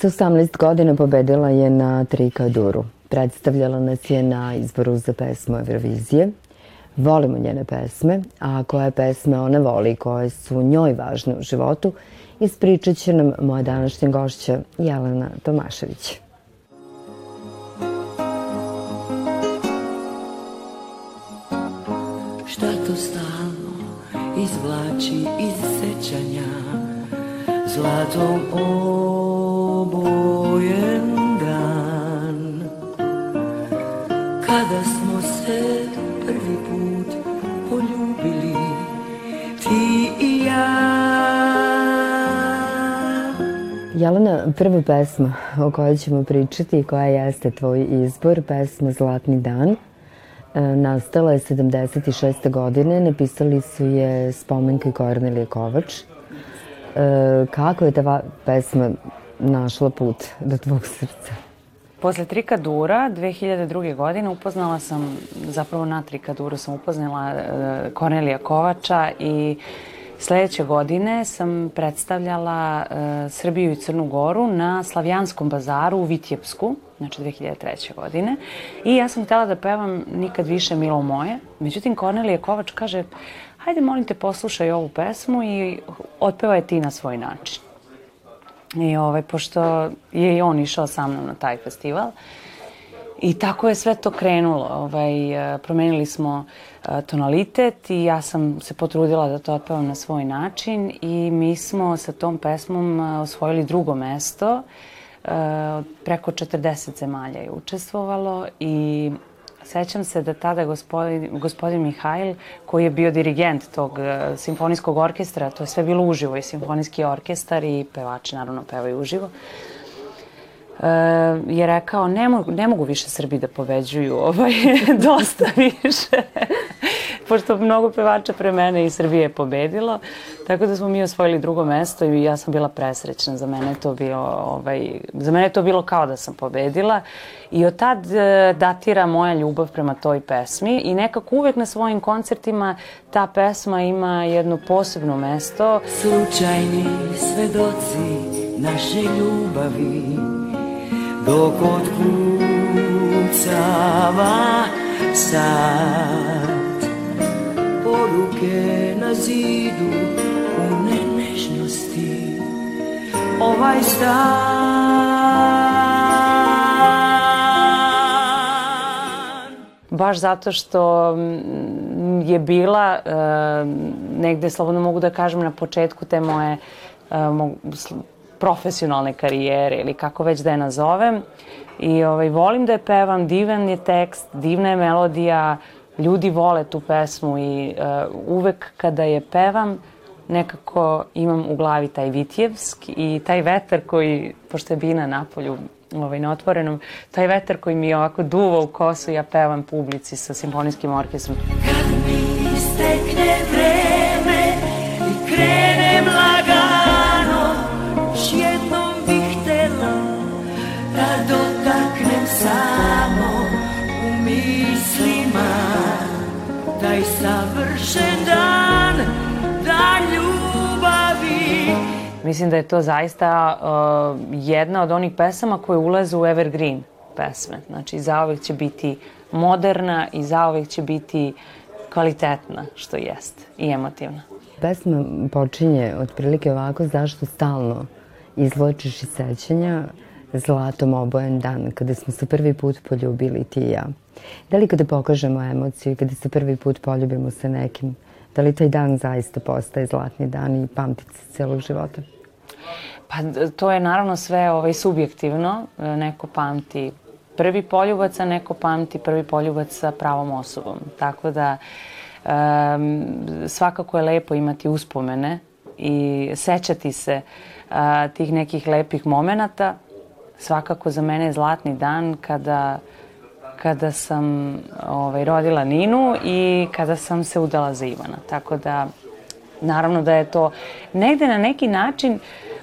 Sa 18 godina pobedila je na Trikaduru. Predstavljala nas je na izboru za pesmu Eurovizije. Volimo njene pesme, a koje pesme ona voli, koje su njoj važne u životu, ispričat će nam moja današnja gošća Jelena Tomašević. Šta to stalno izvlači iz sećanja Zlatom obojen dan Kada smo se prvi put poljubili Ti i ja Jelena, prva pesma o kojoj ćemo pričati, koja jeste tvoj izbor, pesma Zlatni dan, e, nastala je 76. godine, napisali su je Spomenka i Kornelije Kovač. E, kako je ta pesma našla put do tvog srca? Posle Trikadura 2002. godine upoznala sam, zapravo na Trikaduru sam upoznala e, Kornelija Kovača i Sledeće godine sam predstavljala uh, Srbiju i Crnu Goru na Slavijanskom bazaru u Vitjepsku, znači 2003. godine. I ja sam htela da pevam Nikad više milo moje. Međutim, Kornelije Kovač kaže, hajde molim te poslušaj ovu pesmu i otpevaj ti na svoj način. I ovaj, pošto je i on išao sa mnom na taj festival, I tako je sve to krenulo. Ovaj, e, promenili smo e, tonalitet i ja sam se potrudila da to otpevam na svoj način i mi smo sa tom pesmom e, osvojili drugo mesto. Preko 40 zemalja je učestvovalo i Sećam se da tada gospodin, gospodin Mihajl, koji je bio dirigent tog simfonijskog orkestra, to je sve bilo uživo i simfonijski orkestar i pevači naravno pevaju uživo, uh, je rekao ne mogu, ne mogu više Srbi da pobeđuju, ovaj, dosta više. Pošto mnogo pevača pre mene i Srbije je pobedilo, tako da smo mi osvojili drugo mesto i ja sam bila presrećna. Za mene je to bilo, ovaj, za mene je to bilo kao da sam pobedila i od tad uh, datira moja ljubav prema toj pesmi i nekako uvek na svojim koncertima ta pesma ima jedno posebno mesto. Slučajni svedoci naše ljubavi dok otkucava sad poruke na zidu pune nežnosti ovaj stan baš zato što je bila uh, negde, slobodno mogu da kažem, na početku te moje uh, profesionalne karijere ili kako već da je nazovem. I ovaj, volim da je pevam, divan je tekst, divna je melodija, ljudi vole tu pesmu i uh, uvek kada je pevam, nekako imam u glavi taj Vitjevsk i taj vetar koji, pošto je bina na polju, ovaj, na otvorenom, taj vetar koji mi je ovako duva u kosu, ja pevam publici sa simfonijskim orkestrom. Kad mi istekne vreme i krenem Mislim da je to zaista uh, jedna od onih pesama koje ulaze u evergreen pesme. Znači, zaovek će biti moderna i zaovek će biti kvalitetna, što jeste, i emotivna. Pesma počinje otprilike ovako, zašto stalno izvlačiš iz sećanja zlatom obojen dan, kada smo se prvi put poljubili ti i ja. Da li kada pokažemo emociju, kada se prvi put poljubimo sa nekim, da li taj dan zaista postaje zlatni dan i pamti se celog života? Pa to je naravno sve ovaj, subjektivno. Neko pamti prvi poljubac, a neko pamti prvi poljubac sa pravom osobom. Tako da um, svakako je lepo imati uspomene i sećati se a, tih nekih lepih momenata. Svakako za mene je zlatni dan kada kada sam ovaj, rodila Ninu i kada sam se udala za Ivana. Tako da, naravno da je to negde na neki način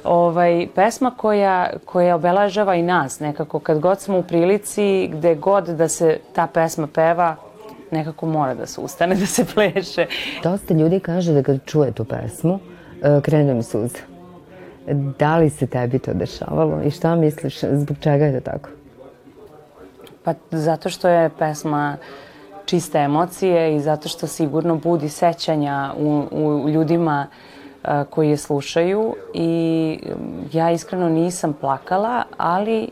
ovaj, pesma koja, koja obelažava i nas nekako. Kad god smo u prilici, gde god da se ta pesma peva, nekako mora da se ustane, da se pleše. Dosta ljudi kaže da kad čuje tu pesmu, e, krene mi suza. Da li se tebi to dešavalo i šta misliš, zbog čega je to tako? Pa zato što je pesma čiste emocije i zato što sigurno budi sećanja u, u ljudima a, koji je slušaju i ja iskreno nisam plakala, ali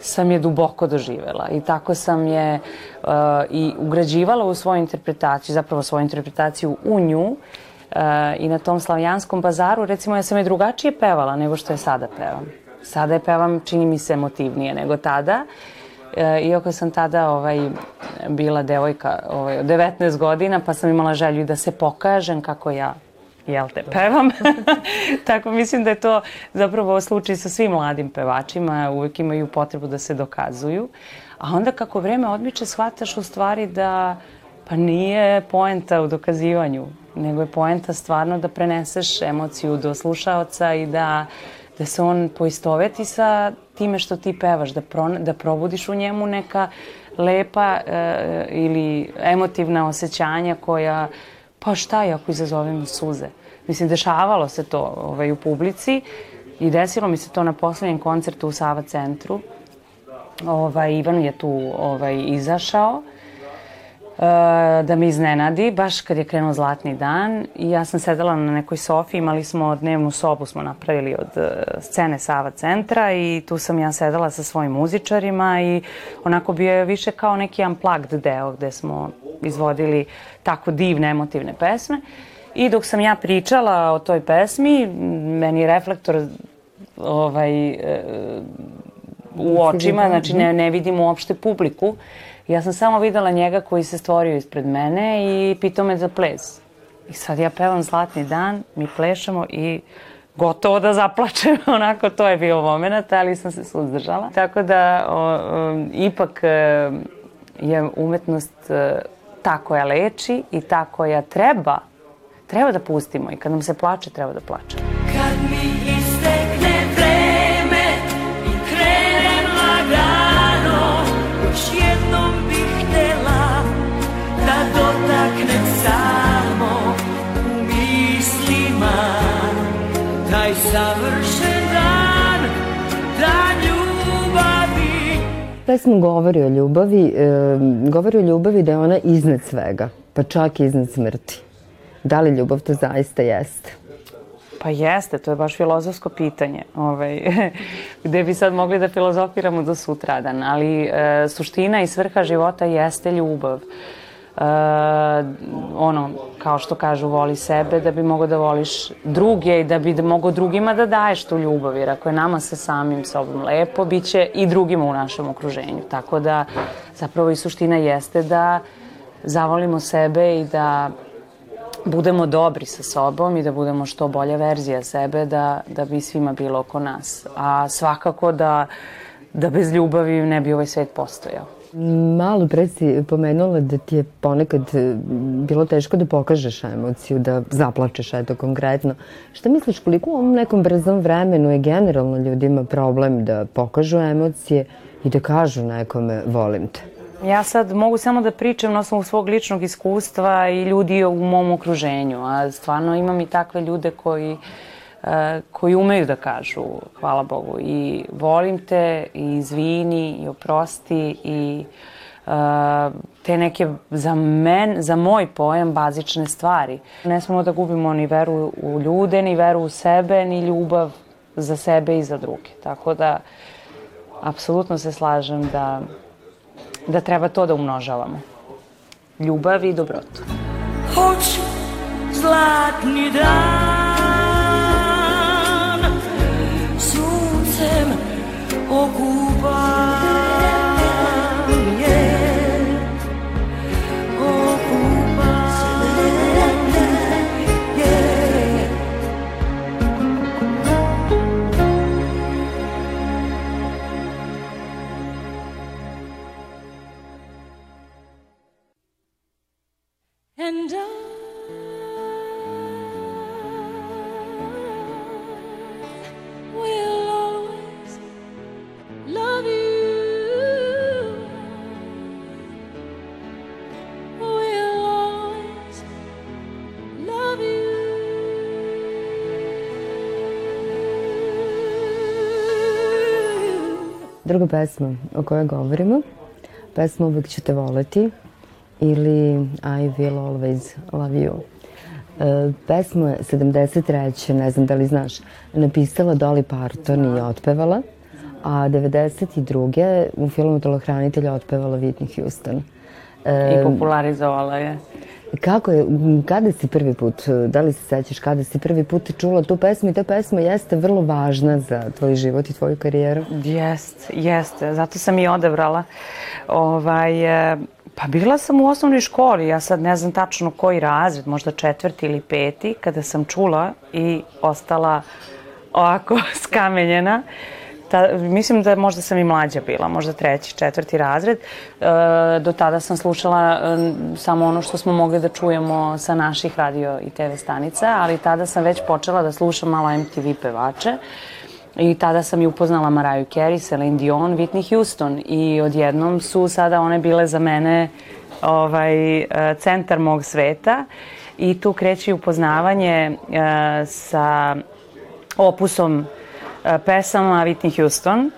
sam je duboko doživela i tako sam je uh, i ugrađivala u svoju interpretaciju, zapravo svoju interpretaciju u nju uh, i na tom slavijanskom bazaru, recimo ja sam je drugačije pevala nego što je sada pevam. Sada je pevam, čini mi se, emotivnije nego tada. E, iako sam tada ovaj, bila devojka ovaj, od 19 godina, pa sam imala želju da se pokažem kako ja jel te, pevam. Tako mislim da je to zapravo slučaj sa svim mladim pevačima, uvek imaju potrebu da se dokazuju. A onda kako vreme odmiče, shvataš u stvari da pa nije poenta u dokazivanju, nego je poenta stvarno da preneseš emociju do slušaoca i da, da se on poistoveti sa time što ti pevaš, da, pro, da probudiš u njemu neka lepa e, ili emotivna osjećanja koja pa šta je ako izazovem suze? Mislim, dešavalo se to ovaj, u publici i desilo mi se to na poslednjem koncertu u Sava centru. Ovaj, Ivan je tu ovaj, izašao uh, da me iznenadi, baš kad je krenuo zlatni dan i ja sam sedela na nekoj sofi, imali smo dnevnu sobu smo napravili od uh, scene Sava centra i tu sam ja sedela sa svojim muzičarima i onako bio je više kao neki unplugged deo gde smo izvodili tako divne emotivne pesme. I dok sam ja pričala o toj pesmi, meni je reflektor ovaj, e, u očima, znači ne, ne vidim uopšte publiku. Ja sam samo videla njega koji se stvorio ispred mene i pitao me za ples. I sad ja pevam Zlatni dan, mi plešamo i gotovo da zaplačem, onako to je bio moment, ali sam se suzdržala. Tako da o, o, ipak e, je umetnost e, ta koja leči i ta koja treba, treba da pustimo i kad nam se plače, treba da plačemo. Kad mi istekne vreme i krenem lagano, još jednom bih htela da dotaknem samo u mislima taj savršen dan, dan ljubavi. Pesma govori o ljubavi, e, govori o ljubavi da je ona iznad svega, pa čak i iznad smrti. Da li ljubav to zaista jeste? Pa jeste, to je baš filozofsko pitanje, ovaj, gde bi sad mogli da filozofiramo do sutradan, ali e, suština i svrha života jeste ljubav. E, ono, kao što kažu, voli sebe da bi mogo da voliš druge i da bi da mogo drugima da daješ tu ljubav, jer ako je nama sa samim sobom lepo, bit će i drugima u našem okruženju. Tako da, zapravo i suština jeste da zavolimo sebe i da budemo dobri sa sobom i da budemo što bolja verzija sebe da, da bi svima bilo oko nas. A svakako da, da bez ljubavi ne bi ovaj svet postojao. Malo pre si pomenula da ti je ponekad e, bilo teško da pokažeš emociju, da zaplačeš, eto konkretno. Šta misliš, koliko u ovom nekom brzom vremenu je generalno ljudima problem da pokažu emocije i da kažu nekome volim te? Ja sad mogu samo da pričam na osnovu svog ličnog iskustva i ljudi u mom okruženju, a stvarno imam i takve ljude koji uh, koji umeju da kažu hvala Bogu i volim te i izvini i oprosti i uh, te neke za men, za moj pojam bazične stvari. Ne smemo da gubimo ni veru u ljude, ni veru u sebe, ni ljubav za sebe i za druge. Tako da apsolutno se slažem da da treba to da umnožavamo. Ljubav i dobrotu. Hoću zlatni dan Suncem okupan Druga pesma o kojoj govorimo, pesma Uvek ću te voleti ili I will always love you. E, pesmu je 73. ne znam da li znaš, napisala Dolly Parton i otpevala, a 92. u filmu Telohranitelja otpevala Whitney Houston. I popularizovala je. Kako je, kada si prvi put, da li se sećaš kada si prvi put čula tu pesmu i ta pesma jeste vrlo važna za tvoj život i tvoju karijeru? Jest, jeste. Zato sam i odabrala. Ovaj, e, pa bila sam u osnovnoj školi, ja sad ne znam tačno koji razred, možda četvrti ili peti, kada sam čula i ostala ovako skamenjena. Ta, mislim da možda sam i mlađa bila, možda treći, četvrti razred. E, do tada sam slušala e, samo ono što smo mogli da čujemo sa naših radio i TV stanica, ali tada sam već počela da slušam malo MTV pevače. I tada sam i upoznala Mariah Carey, Celine Dion, Whitney Houston i odjednom su sada one bile za mene ovaj, e, centar mog sveta i tu kreće upoznavanje e, sa opusom pesama Whitney Houston,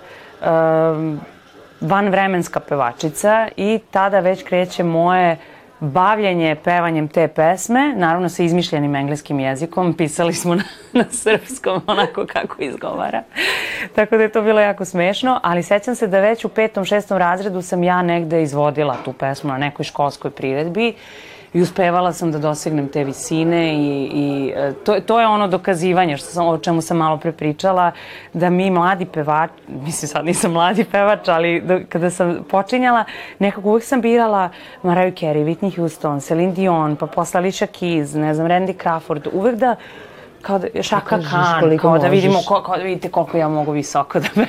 vanvremenska pevačica i tada već kreće moje bavljenje pevanjem te pesme, naravno sa izmišljenim engleskim jezikom, pisali smo na, na srpskom onako kako izgovara. Tako da je to bilo jako smešno, ali sećam se da već u petom, šestom razredu sam ja negde izvodila tu pesmu na nekoj školskoj priredbi i uspevala sam da dosegnem te visine i, i e, to, to je ono dokazivanje što sam, o čemu sam malo pre pričala, da mi mladi pevač, mislim sad nisam mladi pevač, ali do, kada sam počinjala, nekako uvek sam birala Mariah Carey, Whitney Houston, Celine Dion, pa posle Alicia Keys, ne znam, Randy Crawford, uvek da kao da, Šaka Khan, kao da vidimo, ko, kao da vidite koliko ja mogu visoko da pevam.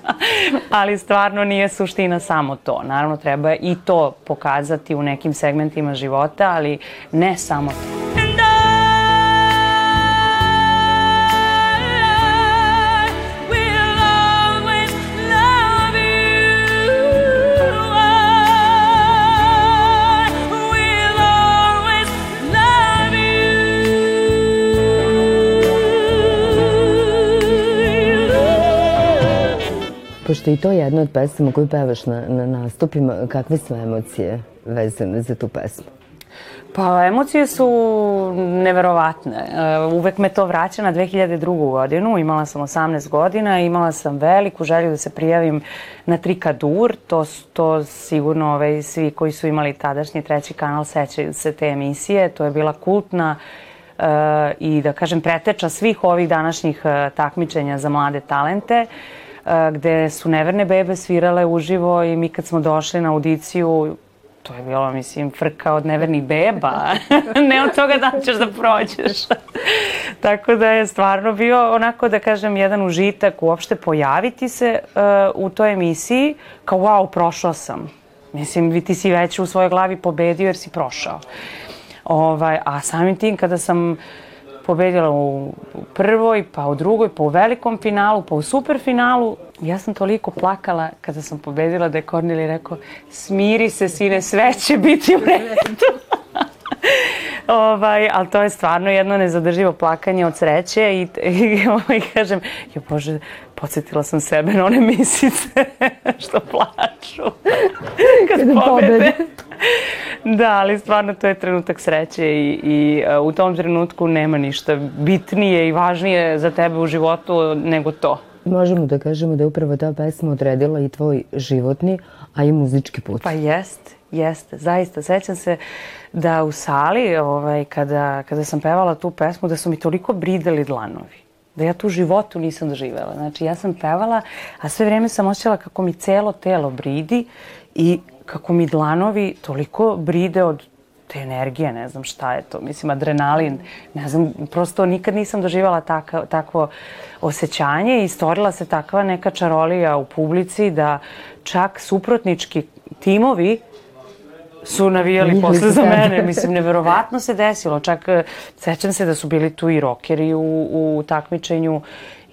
Ali stvarno nije suština samo to. Naravno, treba i to pokazati u nekim segmentima života, ali ne samo to. Pošto i to je jedna od pesama koju pevaš na, na nastupima, kakve su emocije vezane za tu pesmu? Pa emocije su neverovatne. E, uvek me to vraća na 2002. godinu. Imala sam 18 godina, imala sam veliku želju da se prijavim na Trikadur. To, to sigurno ovaj, svi koji su imali tadašnji treći kanal sećaju se te emisije. To je bila kultna uh, i da kažem preteča svih ovih današnjih uh, takmičenja za mlade talente. Uh, gde su neverne bebe svirale uživo i mi kad smo došli na audiciju, to je bilo, mislim, frka od nevernih beba. ne od toga da ćeš da prođeš. Tako da je stvarno bio onako, da kažem, jedan užitak uopšte pojaviti se uh, u toj emisiji kao wow, prošao sam. Mislim, ti si već u svojoj glavi pobedio jer si prošao. Ovaj, a samim tim kada sam uh, pobedila u, prvoj, pa u drugoj, pa u velikom finalu, pa u superfinalu. Ja sam toliko plakala kada sam pobedila da je Korneli rekao smiri se sine, sve će biti u redu. ovaj, ali to je stvarno jedno nezadrživo plakanje od sreće i, i ovaj, kažem, jo Bože, podsjetila sam sebe na one misice što plaču kad, kad pobede. Da, ali stvarno to je trenutak sreće i, i uh, u tom trenutku nema ništa bitnije i važnije za tebe u životu nego to. Možemo da kažemo da je upravo ta pesma odredila i tvoj životni, a i muzički put. Pa jest, jeste, zaista. Sećam se da u sali, ovaj, kada, kada sam pevala tu pesmu, da su mi toliko brideli dlanovi da ja tu životu nisam doživela. Znači, ja sam pevala, a sve vreme sam osjećala kako mi celo telo bridi i kako mi dlanovi toliko bride od te energije, ne znam šta je to, mislim adrenalin, ne znam, prosto nikad nisam doživala taka, takvo osjećanje i stvorila se takva neka čarolija u publici da čak suprotnički timovi su navijali posle za mene. Mislim, neverovatno se desilo. Čak sećam se da su bili tu i rokeri u, u takmičenju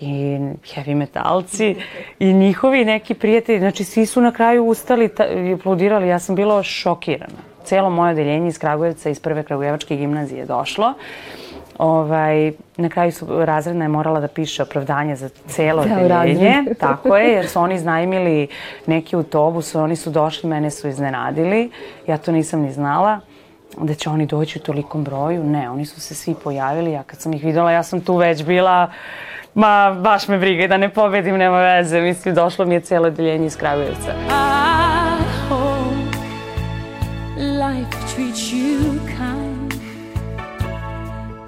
i heavy metalci i njihovi neki prijatelji. Znači, svi su na kraju ustali i aplodirali. Ja sam bila šokirana. Celo moje odeljenje iz Kragujevca, iz prve Kragujevačke gimnazije došlo. Ovaj, na kraju su razredna je morala da piše opravdanje za celo Ceo odeljenje. Tako je, jer su oni iznajmili neki autobus, oni su došli, mene su iznenadili. Ja to nisam ni znala da će oni doći u tolikom broju. Ne, oni su se svi pojavili. Ja kad sam ih videla, ja sam tu već bila Ma, baš me briga i da ne pobedim, nema veze. Mislim, došlo mi je cijelo odeljenje iz Kragujevca. Life treats you kind.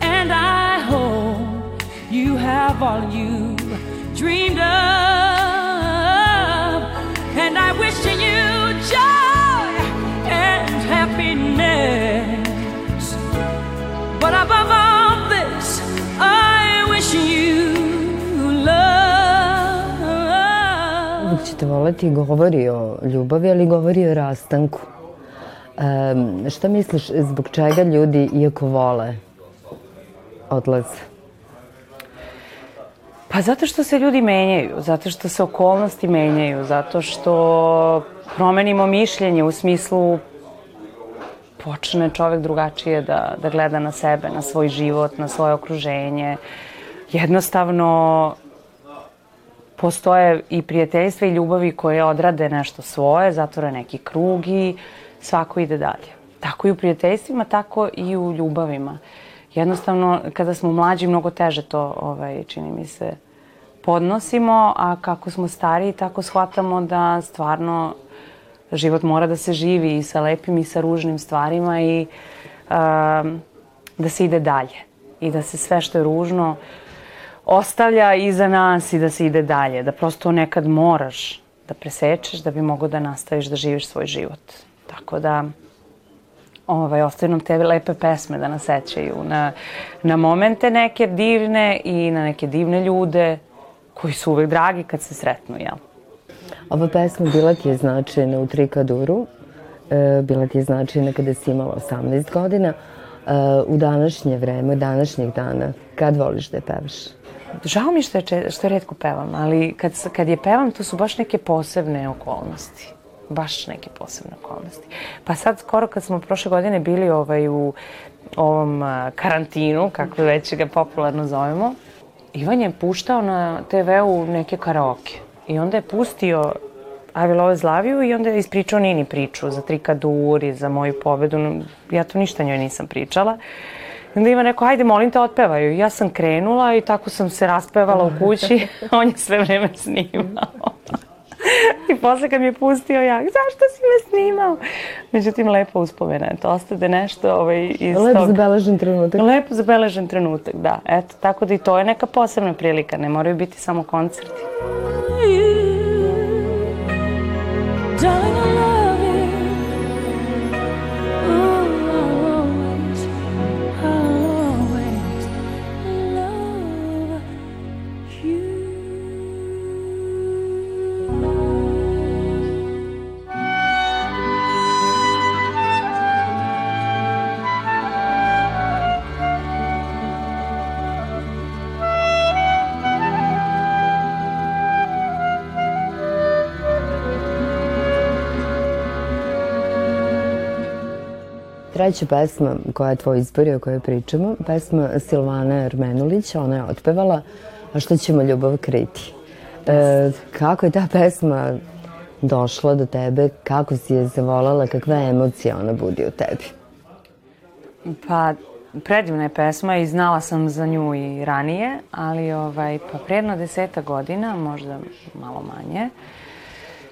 And I hope you have all you dreamed of. And I wish ćete voleti govori o ljubavi, ali govori o rastanku. Um, šta misliš, zbog čega ljudi, iako vole, odlaze? Pa zato što se ljudi menjaju, zato što se okolnosti menjaju, zato što promenimo mišljenje u smislu počne čovek drugačije da, da gleda na sebe, na svoj život, na svoje okruženje. Jednostavno postoje i prijateljstva i ljubavi koje odrade nešto svoje, zatvore neki krug i svako ide dalje. Tako i u prijateljstvima, tako i u ljubavima. Jednostavno, kada smo mlađi, mnogo teže to, ovaj, čini mi se, podnosimo, a kako smo stariji, tako shvatamo da stvarno život mora da se živi i sa lepim i sa ružnim stvarima i um, da se ide dalje i da se sve što je ružno ostavlja iza nas i da se ide dalje. Da prosto nekad moraš da presečeš da bi mogao da nastaviš da živiš svoj život. Tako da ovaj, ostaju nam te lepe pesme da nas sećaju na, na momente neke divne i na neke divne ljude koji su uvek dragi kad se sretnu, jel? Ova pesma bila ti je značajna u Trikaduru, e, bila ti je značajna kada si imala 18 godina. E, u današnje vreme, današnjeg dana, kad voliš da je pevaš? Žao mi što je, što redko pevam, ali kad, kad je pevam, to su baš neke posebne okolnosti. Baš neke posebne okolnosti. Pa sad, skoro kad smo prošle godine bili ovaj, u ovom a, karantinu, kako već ga popularno zovemo, Ivan je puštao na TV-u neke karaoke. I onda je pustio I Will Always Love You i onda je ispričao Nini priču za Trikadur i za moju pobedu. Ja to ništa njoj nisam pričala. I onda Ivan rekao, ajde, molim te, otpevaju. Ja sam krenula i tako sam se raspevala u kući. On je sve vreme snimao. I posle kad mi je pustio ja, zašto si me snimao? Međutim, lepo uspomena, eto, ostade nešto ovaj, iz Lepo tog... zabeležen trenutak. Lepo zabeležen trenutak, da. Eto, tako da i to je neka posebna prilika, ne moraju biti samo koncerti. Treća pesma koja je tvoj izbor i o kojoj pričamo, pesma Silvana Ermenulić, ona je otpevala A što ćemo ljubav kriti. E, kako je ta pesma došla do tebe, kako si je zavolala, kakve emocije ona budi u tebi? Pa, predivna je pesma i znala sam za nju i ranije, ali ovaj, pa predno deseta godina, možda malo manje,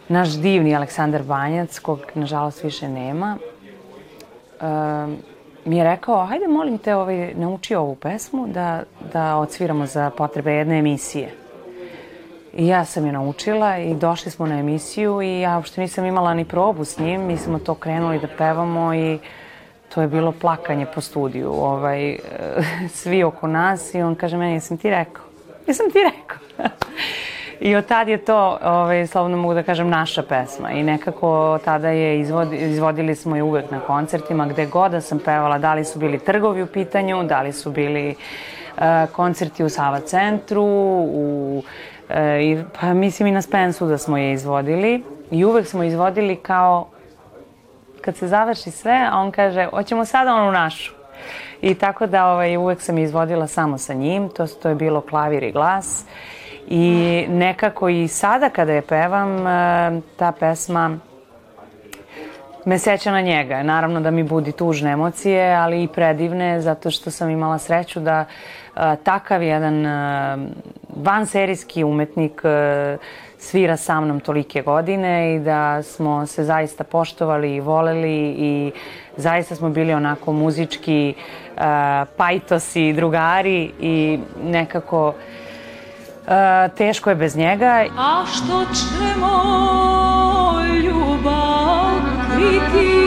naš divni Aleksandar Banjac, kog nažalost više nema, mi je rekao, hajde molim te, ovaj, nauči ovu pesmu da, da odsviramo za potrebe jedne emisije. I ja sam je naučila i došli smo na emisiju i ja uopšte nisam imala ni probu s njim. Mi smo to krenuli da pevamo i to je bilo plakanje po studiju. Ovaj, svi oko nas i on kaže meni, jesam ti rekao? Jesam ti rekao? I od tad je to, ovaj, slobodno mogu da kažem, naša pesma. I nekako tada je izvodi, izvodili smo je uvek na koncertima, gde god da sam pevala, da li su bili trgovi u pitanju, da li su bili uh, koncerti u Sava centru, u, uh, i, pa mislim i na Spensu da smo je izvodili. I uvek smo izvodili kao kad se završi sve, a on kaže, hoćemo sada onu našu. I tako da ovaj, uvek sam izvodila samo sa njim, to, to je bilo klavir i glas. I nekako i sada kada je pevam, e, ta pesma me seća na njega. Naravno da mi budi tužne emocije, ali i predivne, zato što sam imala sreću da a, takav jedan a, vanserijski umetnik svira sa mnom tolike godine i da smo se zaista poštovali i voleli i zaista smo bili onako muzički pajtosi, drugari i nekako uh, teško je bez njega. A što ćemo ljubav kriti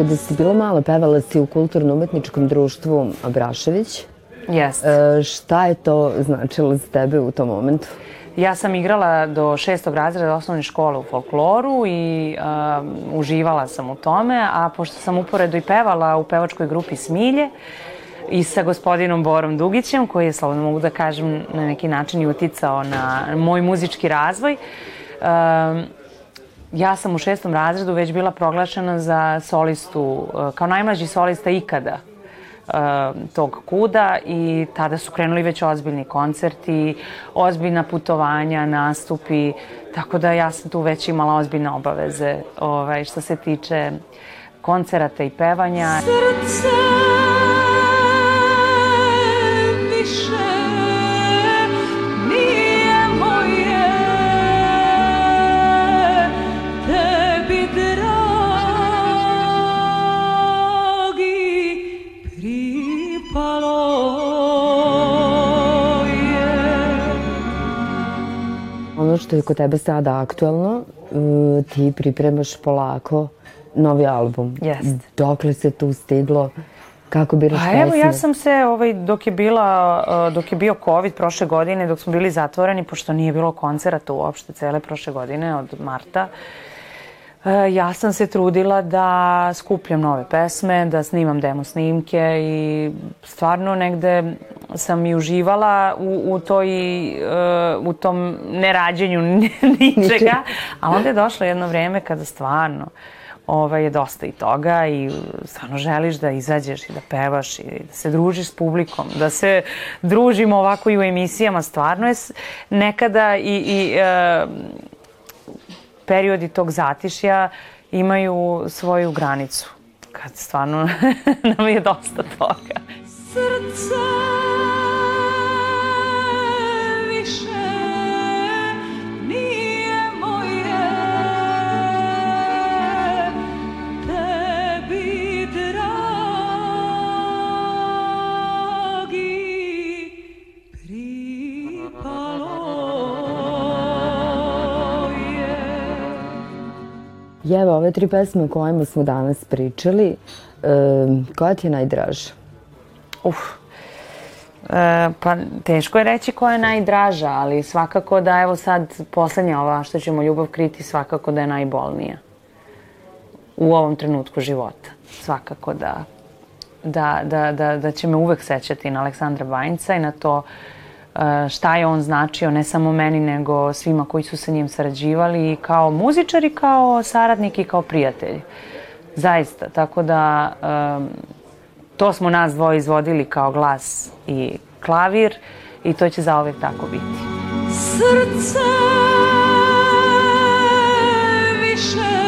Kada si bila mala, pevala si u kulturno-umetničkom društvu Abrašević. Jeste. E, šta je to značilo za tebe u tom momentu? Ja sam igrala do šestog razreda osnovne škole u folkloru i um, uživala sam u tome, a pošto sam uporedo i pevala u pevačkoj grupi Smilje i sa gospodinom Borom Dugićem, koji je, slobodno mogu da kažem, na neki način i uticao na moj muzički razvoj, um, ja sam u šestom razredu već bila proglašena za solistu, uh, kao najmlađi solista ikada tog kuda i tada su krenuli već ozbiljni koncerti, ozbiljna putovanja, nastupi, tako da ja sam tu već imala ozbiljne obaveze ovaj, što se tiče koncerata i pevanja. srce što je kod tebe sada aktuelno, e, ti pripremaš polako novi album. Jest. Dokle se tu stiglo? Kako biraš Pa pesme? evo, ja sam se, ovaj, dok je bila, uh, dok je bio COVID prošle godine, dok smo bili zatvoreni, pošto nije bilo koncerata uopšte cele prošle godine, od marta, uh, ja sam se trudila da skupljam nove pesme, da snimam demo snimke i stvarno negde sam i uživala u, u, toj, uh, u tom nerađenju ničega, a onda je došlo jedno vreme kada stvarno ovaj, je dosta i toga i stvarno želiš da izađeš i da pevaš i da se družiš s publikom, da se družimo ovako i u emisijama. Stvarno je nekada i, i e, periodi tog zatišja imaju svoju granicu. Kad stvarno nam je dosta toga. srce I evo, ove tri pesme o kojima smo danas pričali, e, koja ti je najdraža? Uf. E, pa teško je reći koja je najdraža, ali svakako da evo sad poslednja ova što ćemo ljubav kriti svakako da je najbolnija u ovom trenutku života. Svakako da, da, da, da, da će me uvek sećati na Aleksandra Bajnca i na to e, šta je on značio ne samo meni nego svima koji su sa njim sarađivali i kao muzičar i kao saradnik i kao prijatelj. Zaista, tako da em, to smo nas dvoje izvodili kao glas i klavir i to će zaovek tako biti. srce više